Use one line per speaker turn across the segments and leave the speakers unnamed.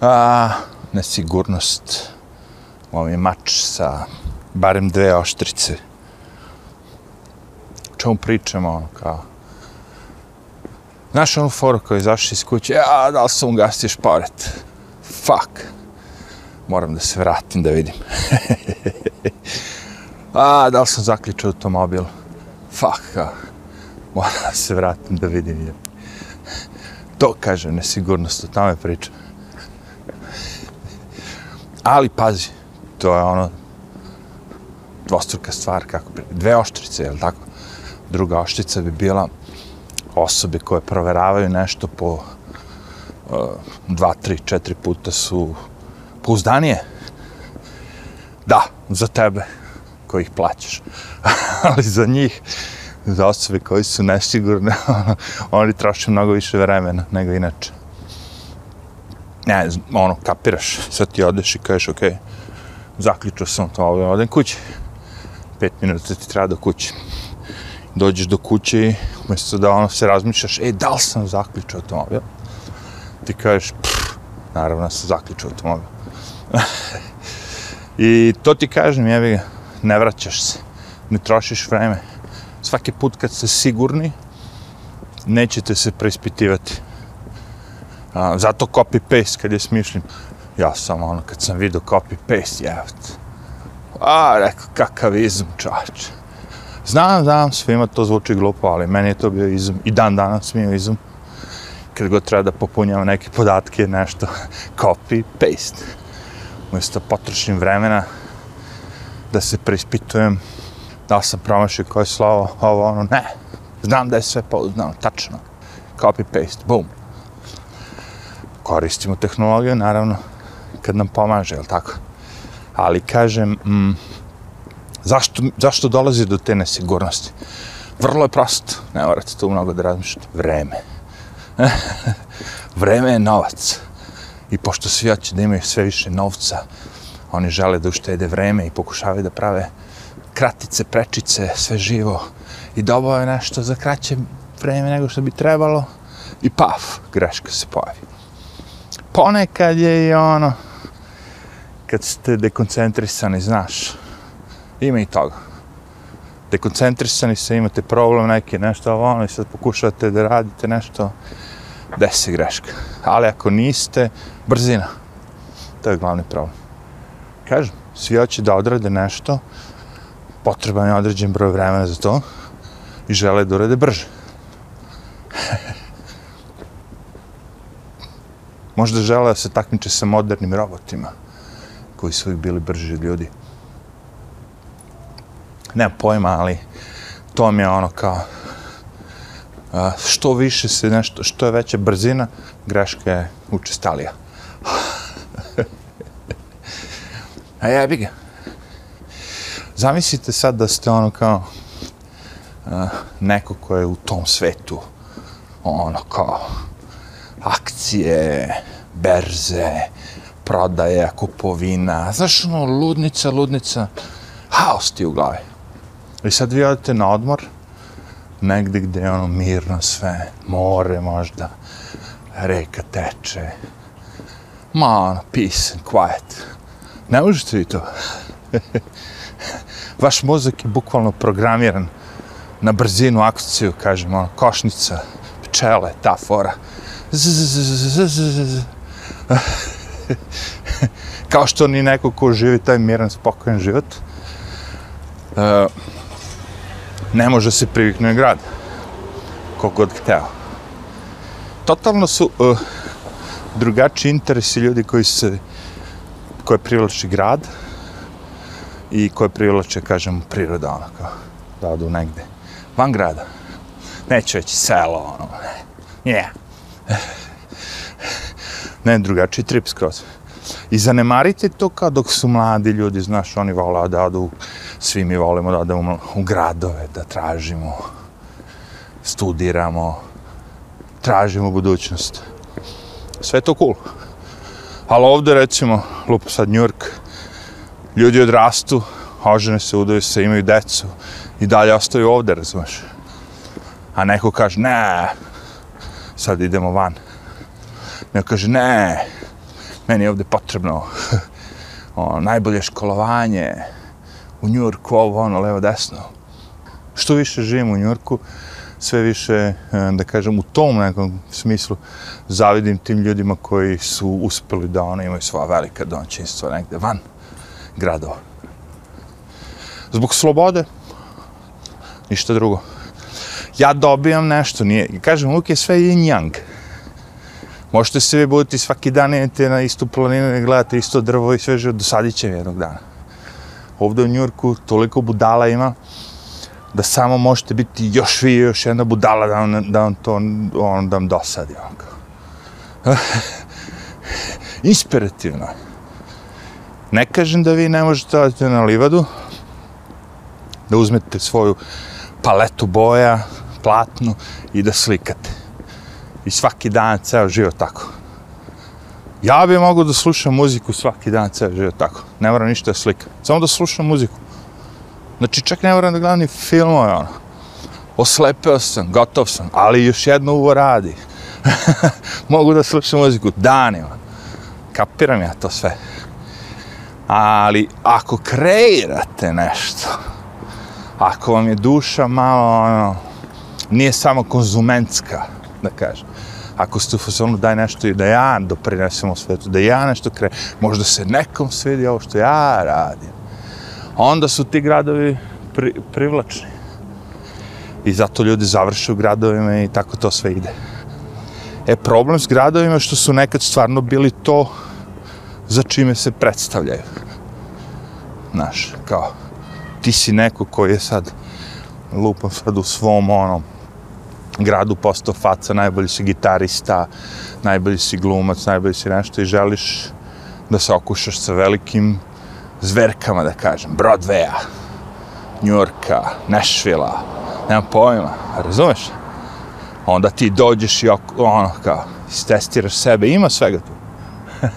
A, nesigurnost. Ovo je mač sa barem dve oštrice. O čemu pričamo, ono, kao... Znaš onu foru koji izašli iz kuće, e, ja, da li sam ugasio šporet? Fuck. Moram da se vratim da vidim. A, da li sam zaključio automobil? Fuck, a, Moram da se vratim da vidim. To kaže nesigurnost, o tome pričam. Ali pazi, to je ono dvostruka stvar, kako bi, dve oštrice, je tako? Druga oštrica bi bila osobe koje proveravaju nešto po uh, dva, tri, četiri puta su pouzdanije. Da, za tebe koji ih plaćaš. Ali za njih, za osobe koji su nesigurne, oni troše mnogo više vremena nego inače. Ne, ono, kapiraš, sad ti odeš i kažeš, ok, zaključio sam to, ovdje, odem kući. Pet minuta ti treba do kuće. Dođeš do kuće i umjesto da ono se razmišljaš, e, da li sam zaključio automobil? Ti kažeš, pff, naravno sam zaključio automobil. I to ti kažem, jevi ga, ne vraćaš se, ne trošiš vreme. Svaki put kad ste sigurni, nećete se preispitivati. A, zato copy-paste kad je smišljen. Ja sam ono, kad sam vidio copy-paste, jevot. A, rekao, kakav izum, čač. Znam, znam, svima to zvuči glupo, ali meni je to bio izum. I dan danas mi je izum. Kad god treba da popunjam neke podatke, nešto, copy-paste. Umjesto potrošim vremena da se preispitujem da sam promašio koje slovo, ovo, ono, ne. Znam da je sve pouzdano, tačno. Copy-paste, bum koristimo tehnologiju, naravno, kad nam pomaže, je tako? Ali kažem, mm, zašto, zašto dolazi do te nesigurnosti? Vrlo je prosto, ne morate tu mnogo da razmišljate. Vreme. Vreme je novac. I pošto svi hoće da imaju sve više novca, oni žele da uštede vreme i pokušavaju da prave kratice, prečice, sve živo i dobao je nešto za kraće vreme nego što bi trebalo i paf, greška se pojavi ponekad je i ono, kad ste dekoncentrisani, znaš, ima i toga. Dekoncentrisani se, imate problem neki, nešto ovo ono, i sad pokušavate da radite nešto, desi greška. Ali ako niste, brzina. To je glavni problem. Kažem, svi hoće da odrade nešto, potreban je određen broj vremena za to i žele da urade brže. Možda žele da se takmiče sa modernim robotima, koji su uvijek bili brži od ljudi. Nema pojma, ali to mi je ono kao što više se nešto, što je veća brzina, greška je učestalija. A jebi ga. Zamislite sad da ste ono kao neko ko je u tom svetu ono kao akcije, berze, prodaje, kupovina, znaš, ono, ludnica, ludnica, haos ti u glavi. I sad vi odete na odmor, negdje gdje je ono mirno sve, more možda, reka teče, ma ono, peace and quiet. Ne možete vi to. Vaš mozak je bukvalno programiran na brzinu akciju, kažemo, ono, košnica, pčele, ta fora. Kao što ni neko ko živi taj miran, spokojen život, uh, ne može se priviknuti na grad, kogod hteo. Totalno su uh, drugačiji interesi ljudi koji se, koje privlači grad i koje privlače, kažem, priroda, ono, kao, da odu negde, van grada. Neću već selo, ono, ne. Yeah ne, drugačiji trip skroz. I zanemarite to kao dok su mladi ljudi, znaš, oni vole da odu, svi mi volimo da odemo u gradove, da tražimo, studiramo, tražimo budućnost. Sve to cool. Ali ovde, recimo, lupo sad New York, ljudi odrastu, ožene se, udaju se, imaju decu i dalje ostaju ovde, razumeš. A neko kaže, ne, sad idemo van. Neko kaže, ne, meni je ovdje potrebno o, najbolje školovanje, u Njurku, ovo, ono, levo, desno. Što više živim u Njurku, sve više, e, da kažem, u tom nekom smislu zavidim tim ljudima koji su uspeli da ono imaju svoja velika domaćinstva negde van gradova. Zbog slobode, ništa drugo. Ja dobijam nešto, nije, kažem, uvijek je sve yin yang. Možete se vi buditi svaki dan idete na istu planinu i gledate isto drvo i sve živo, dosadit će jednog dana. Ovde u Njurku toliko budala ima, da samo možete biti još vi još jedna budala da vam, da vam to on, da vam dosadi. Inspirativno. Ne kažem da vi ne možete odati na livadu, da uzmete svoju paletu boja, platnu i da slikate. I svaki dan, ceo život tako. Ja bi mogu da slušam muziku svaki dan, ceo život tako. Ne moram ništa da slikam. Samo da slušam muziku. Znači, čak ne moram da gledam ni filmove, ono. Oslepeo sam, gotov sam, ali još jedno uvo radi. Mogu da slušam muziku danima. Kapiram ja to sve. Ali, ako kreirate nešto, ako vam je duša malo, ono, nije samo konzumentska, da kažem, ako ste u fazonu daj nešto i da ja doprinesem u svetu, da ja nešto kre, možda se nekom svidi ovo što ja radim, onda su ti gradovi pri, privlačni. I zato ljudi završe u gradovima i tako to sve ide. E, problem s gradovima je što su nekad stvarno bili to za čime se predstavljaju. Znaš, kao, ti si neko koji je sad lupan sad u svom onom gradu postao faca, najbolji si gitarista, najbolji si glumac, najbolji si nešto i želiš da se okušaš sa velikim zverkama, da kažem, Broadwaya, Yorka Nashvilla, nemam pojma, razumeš? Onda ti dođeš i ono, kao, istestiraš sebe, ima svega tu.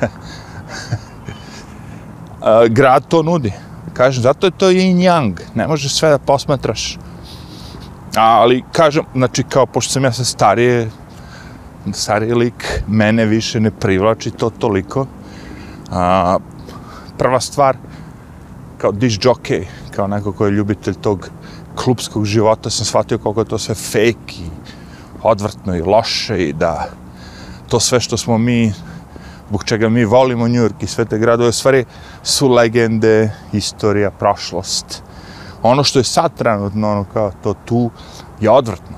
Grad to nudi. Kažem, zato je to yin yang, ne možeš sve da posmatraš. Ali, kažem, znači, kao, pošto sam ja sa starije, stariji lik, mene više ne privlači to toliko. A, prva stvar, kao diš jockey, kao neko koji je ljubitelj tog klubskog života, sam shvatio koliko je to sve fake i odvrtno i loše i da to sve što smo mi, zbog čega mi volimo New York i sve te gradove, stvari su legende, istorija, prošlost. Ono što je sad trenutno, ono kao to tu, je odvrtno.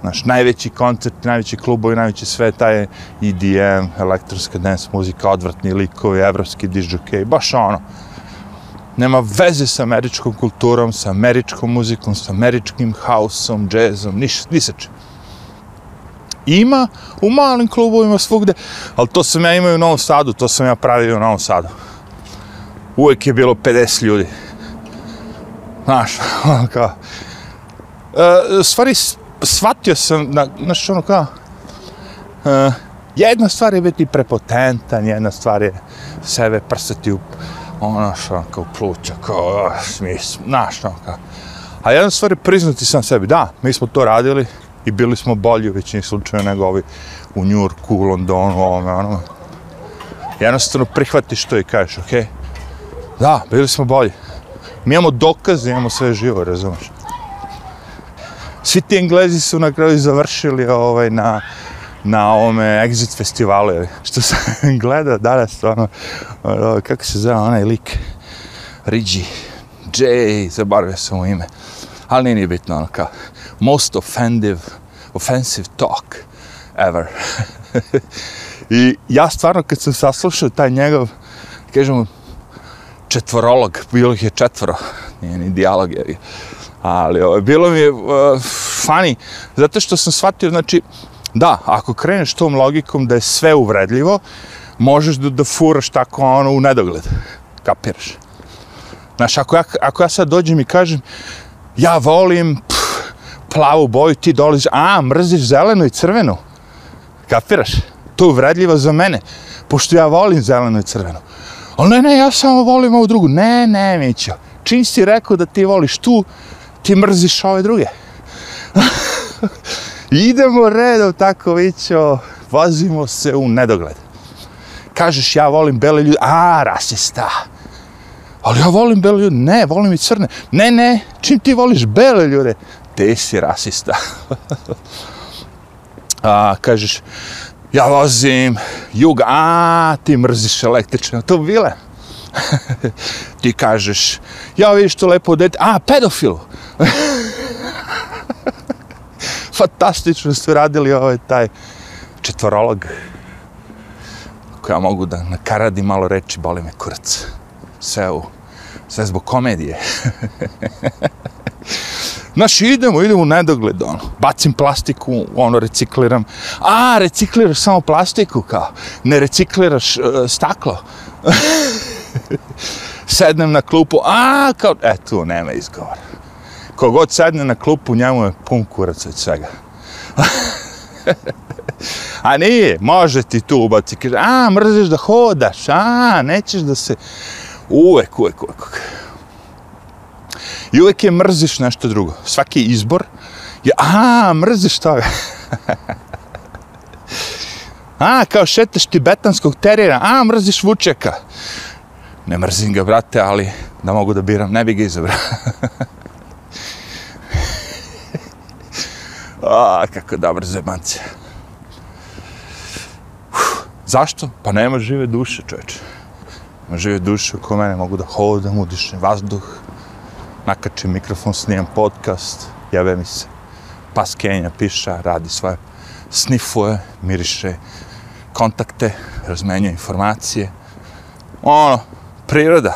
Znaš, najveći koncert, najveći klubovi, najveći sve, taj EDM, elektronska dance muzika, odvrtni likovi, evropski disjockey, baš ono nema veze sa američkom kulturom, sa američkom muzikom, sa američkim hausom, džezom, niš, ni sa čim. Ima u malim klubovima svugde, ali to sam ja imao u Novom Sadu, to sam ja pravio u Novom Sadu. Uvijek je bilo 50 ljudi. Znaš, ono kao... E, stvari, shvatio sam, na, znaš, ono kao... E, jedna stvar je biti prepotentan, jedna stvar je sebe prsati u ono što kao pluća, kao smis, znaš, ono kao. A jedna stvar je priznati sam sebi, da, mi smo to radili i bili smo bolji u većini slučaja nego ovi u Njurku, u Londonu, ovome, ono. Jednostavno prihvatiš to i kažeš, okej, okay, da, bili smo bolji. Mi imamo dokaze, imamo sve živo, razumiješ. Svi ti Englezi su na kraju završili ovaj, na, na ovome Exit festivalu, što sam gledao danas, ono, ono, kako se zove onaj lik, Rigi, J, zaboravio sam mu ime, ali nije bitno, ono, kao, most offensive, offensive talk ever. I ja stvarno, kad sam saslušao taj njegov, kažem, četvorolog, bilo ih je četvoro, nije ni dijalog, je, ali ovo, bilo mi je uh, funny, zato što sam shvatio, znači, Da, ako kreneš tom logikom da je sve uvredljivo, možeš da, da furaš tako ono u nedogled. Kapiraš? Znaš, ako ja, ako ja sad dođem i kažem, ja volim pff, plavu boju, ti dolaziš, a, mrziš zelenu i crvenu. Kapiraš? To je uvredljivo za mene, pošto ja volim zelenu i crvenu. Ali ne, ne, ja samo volim ovu drugu. Ne, ne, Mićo. Čim si rekao da ti voliš tu, ti mrziš ove druge. idemo redom tako Mićo. vozimo se u nedogled. kažeš ja volim bele ljude, a, rasista. Ali ja volim bele ljude, ne, volim i crne. Ne, ne, čim ti voliš bele ljude, te si rasista. a, kažeš, ja vozim jug, a, ti mrziš električne automobile. ti kažeš, ja vidiš to lepo dete, a, pedofil. Fantastično ste radili ovaj taj četvorolog koja mogu da nakaradi malo reči, boli me kurac. Sve u, sve zbog komedije. Znaš, idemo, idemo u nedogled, ono. Bacim plastiku, ono, recikliram. A, recikliraš samo plastiku, kao. Ne recikliraš uh, staklo. Sednem na klupu, a, kao, e, tu nema izgovora. Kogod sedne na klupu, njemu je pun kurac od svega. a nije, može ti tu ubaci, kaže, a, mrziš da hodaš, a, nećeš da se, uvek, uvek, uvek, uvek. I uvijek je mrziš nešto drugo. Svaki izbor je, a, mrziš to. a, kao šeteš tibetanskog terira, a, mrziš vučeka. Ne mrzim ga, brate, ali da mogu da biram, ne bi ga izabrao. A, kako dobro zemance. Zašto? Pa nema žive duše, čovječe. Ima žive duše oko mene, mogu da hodam, udišem vazduh, nakačim mikrofon, snimam podcast, jave mi se. Pas Kenja piša, radi svoje snifuje, miriše kontakte, razmenjuje informacije. Ono, priroda.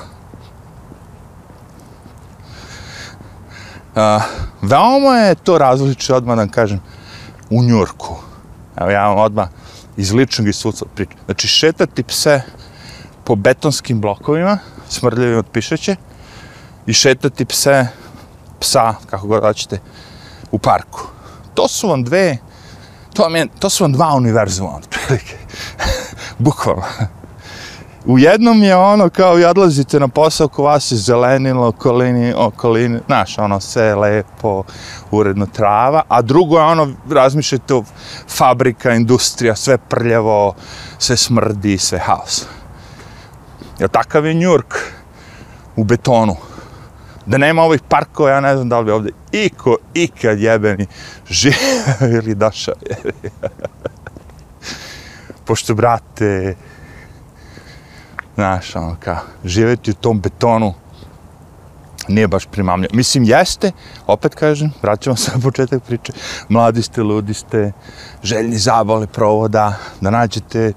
Uh, veoma je to različito, odmah da kažem u Njurku. Evo ja vam odmah iz ličnog iskustva pričam. Znači, šetati pse po betonskim blokovima, smrdljivim od pišeće, i šetati pse, psa, kako god hoćete, u parku. To su vam dve, to, vam je, to su vam dva univerzuma, otprilike. Bukvalno. U jednom je ono kao vi odlazite na posao ko vas je zelenilo, okolini, okolini, znaš, ono sve lepo, uredno trava, a drugo je ono, razmišljate o fabrika, industrija, sve prljavo, sve smrdi, sve haos. Ja takav je Njurk u betonu. Da nema ovih parkova, ja ne znam da li bi ovdje iko, ikad jebeni žive ili daša. Pošto, brate, znaš, ono, kao, živjeti u tom betonu nije baš primamljivo. Mislim, jeste, opet kažem, vraćamo se na početak priče, mladi ste, ludi ste, željni zabale provoda, da nađete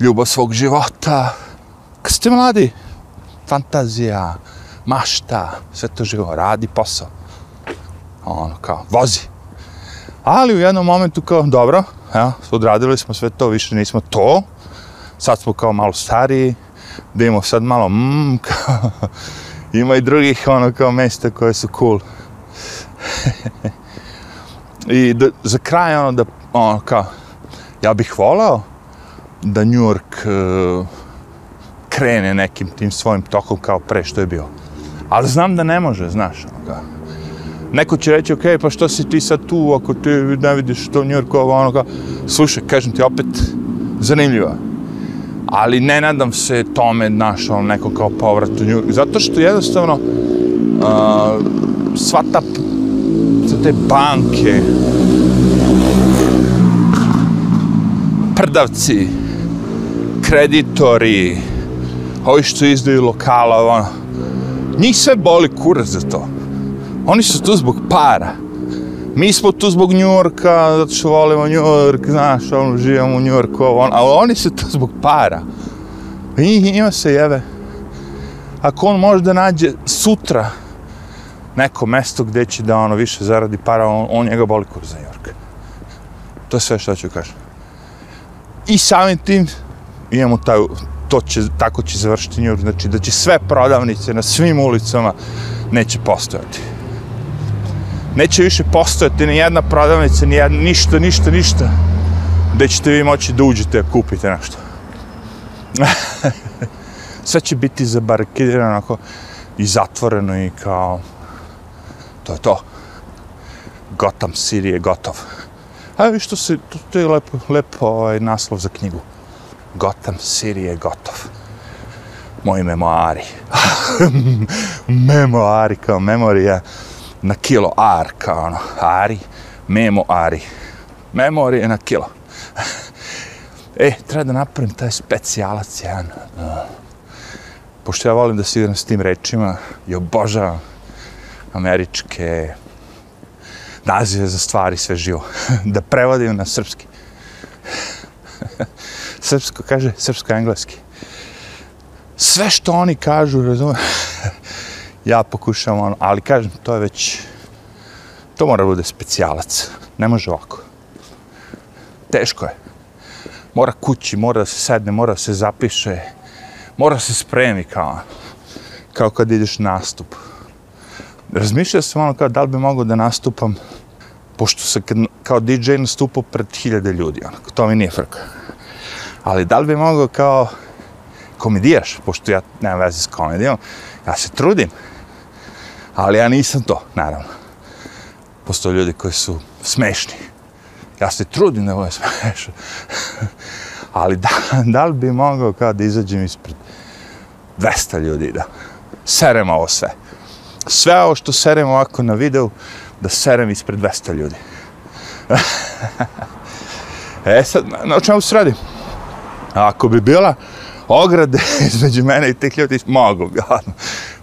ljubav svog života. Kad ste mladi, fantazija, mašta, sve to živo, radi posao. Ono, kao, vozi. Ali u jednom momentu kao, dobro, ja, odradili smo sve to, više nismo to, sad smo kao malo stariji, da imamo sad malo mm, kao, ima i drugih ono kao mjesta koje su cool. I da, za kraj ono da, ono kao, ja bih volao da New York uh, krene nekim tim svojim tokom kao pre što je bio. Ali znam da ne može, znaš, ono. Neko će reći, ok, pa što si ti sad tu, ako ti ne vidiš što New York, ovo, ono kao, slušaj, kažem ti opet, zanimljiva. ali ne nadam se tome našao ono, neko kao povrat u Njurku. Zato što jednostavno uh, sva ta te banke prdavci kreditori ovi što izdaju lokala ono, njih sve boli kurac za to oni su tu zbog para mi smo tu zbog Njorka, zato što volimo Njork, znaš, ono, živimo u Njorku, on, ono, ali oni su tu zbog para. I ima se jeve. Ako on može da nađe sutra neko mesto gdje će da ono više zaradi para, on, on njega boli kur za Njork. To je sve što ću kažem. I samim tim imamo taj, to će, tako će završiti Njurk, znači da će sve prodavnice na svim ulicama neće postojati neće više postojati ni jedna prodavnica, ni jedna, ništa, ništa, ništa, gde ćete vi moći da uđete, kupite nešto. Sve će biti zabarikirano onako i zatvoreno i kao, to je to. Gotham City je gotov. A vi što se, to, to je lepo, lepo ovaj, naslov za knjigu. Gotham City je gotov. Moji memoari. memoari kao memorija na kilo ar, kao ono, ari, memoari. Memorije na kilo. e, treba da napravim taj specijalac jedan. Uh, pošto ja volim da se igram s tim rečima i obožavam američke nazive za stvari sve živo. da prevodim na srpski srpsko kaže, srpsko-engleski. Sve što oni kažu, razumem, ja pokušavam ono, ali kažem, to je već, to mora bude specijalac. Ne može ovako. Teško je. Mora kući, mora da se sedne, mora da se zapiše, mora da se spremi kao, kao kad ideš nastup. Razmišljao sam ono kao da li bi mogao da nastupam pošto se kao DJ nastupao pred hiljade ljudi, onako, to mi nije frka. Ali da li bi mogao kao komedijaš, pošto ja nemam veze s komedijom, ja se trudim, ali ja nisam to, naravno. Postoje ljudi koji su smešni. Ja se trudim da bude smešan. ali da, da li bi mogao kao da izađem ispred 200 ljudi da serem ovo sve. Sve ovo što serem ovako na videu, da serem ispred 200 ljudi. e sad, na, na čemu se A Ako bi bila ograde između mene i tih ljudi, mogu bi,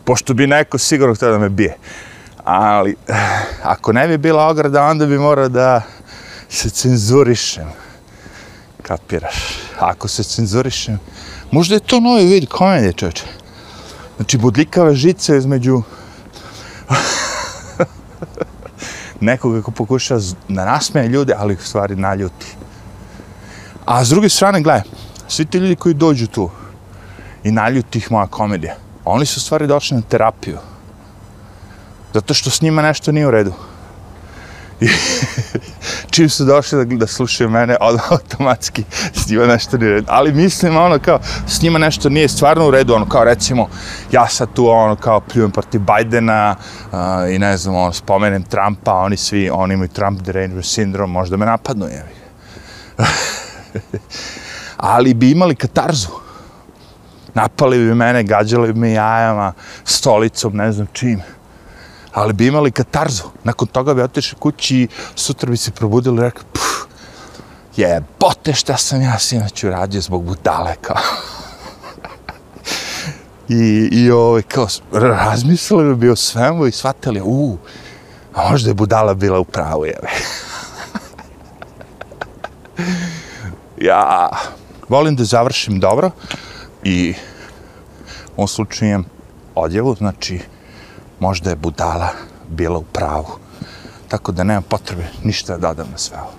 pošto bi neko sigurno htio da me bije. Ali, eh, ako ne bi bila ograda, onda bi morao da se cenzurišem. Kapiraš? Ako se cenzurišem, možda je to novi vid komedije, čovječe. Znači, budlikave žice između nekoga ko pokuša da nasmeje ljude, ali u stvari naljuti. A s druge strane, gledaj, svi ti ljudi koji dođu tu i naljutih moja komedija, oni su stvari došli na terapiju. Zato što s njima nešto nije u redu. I čim su došli da, da slušaju mene, od, automatski s njima nešto nije u redu. Ali mislim, ono, kao, s njima nešto nije stvarno u redu, ono, kao, recimo, ja sad tu, ono, kao, pljujem protiv Bajdena uh, i ne znam, ono, spomenem Trumpa, oni svi, oni imaju Trump derangement sindrom, možda me napadnu, jevi. Ali bi imali katarzu. Napali bi mene, gađali bi me jajama, stolicom, ne znam čim ali bi imali katarzu. Nakon toga bi otišli kući, sutra bi se probudili i rekli, pff, jebote šta sam ja sinoć uradio zbog budale, kao. I, i ovaj, kao, razmislili bi bio svemu i shvatili, u, a možda je budala bila u pravu, jebe. ja volim da završim dobro i u ovom slučaju imam odjevu, znači, možda je budala bila u pravu. Tako da nema potrebe ništa da dodam na sve ovo.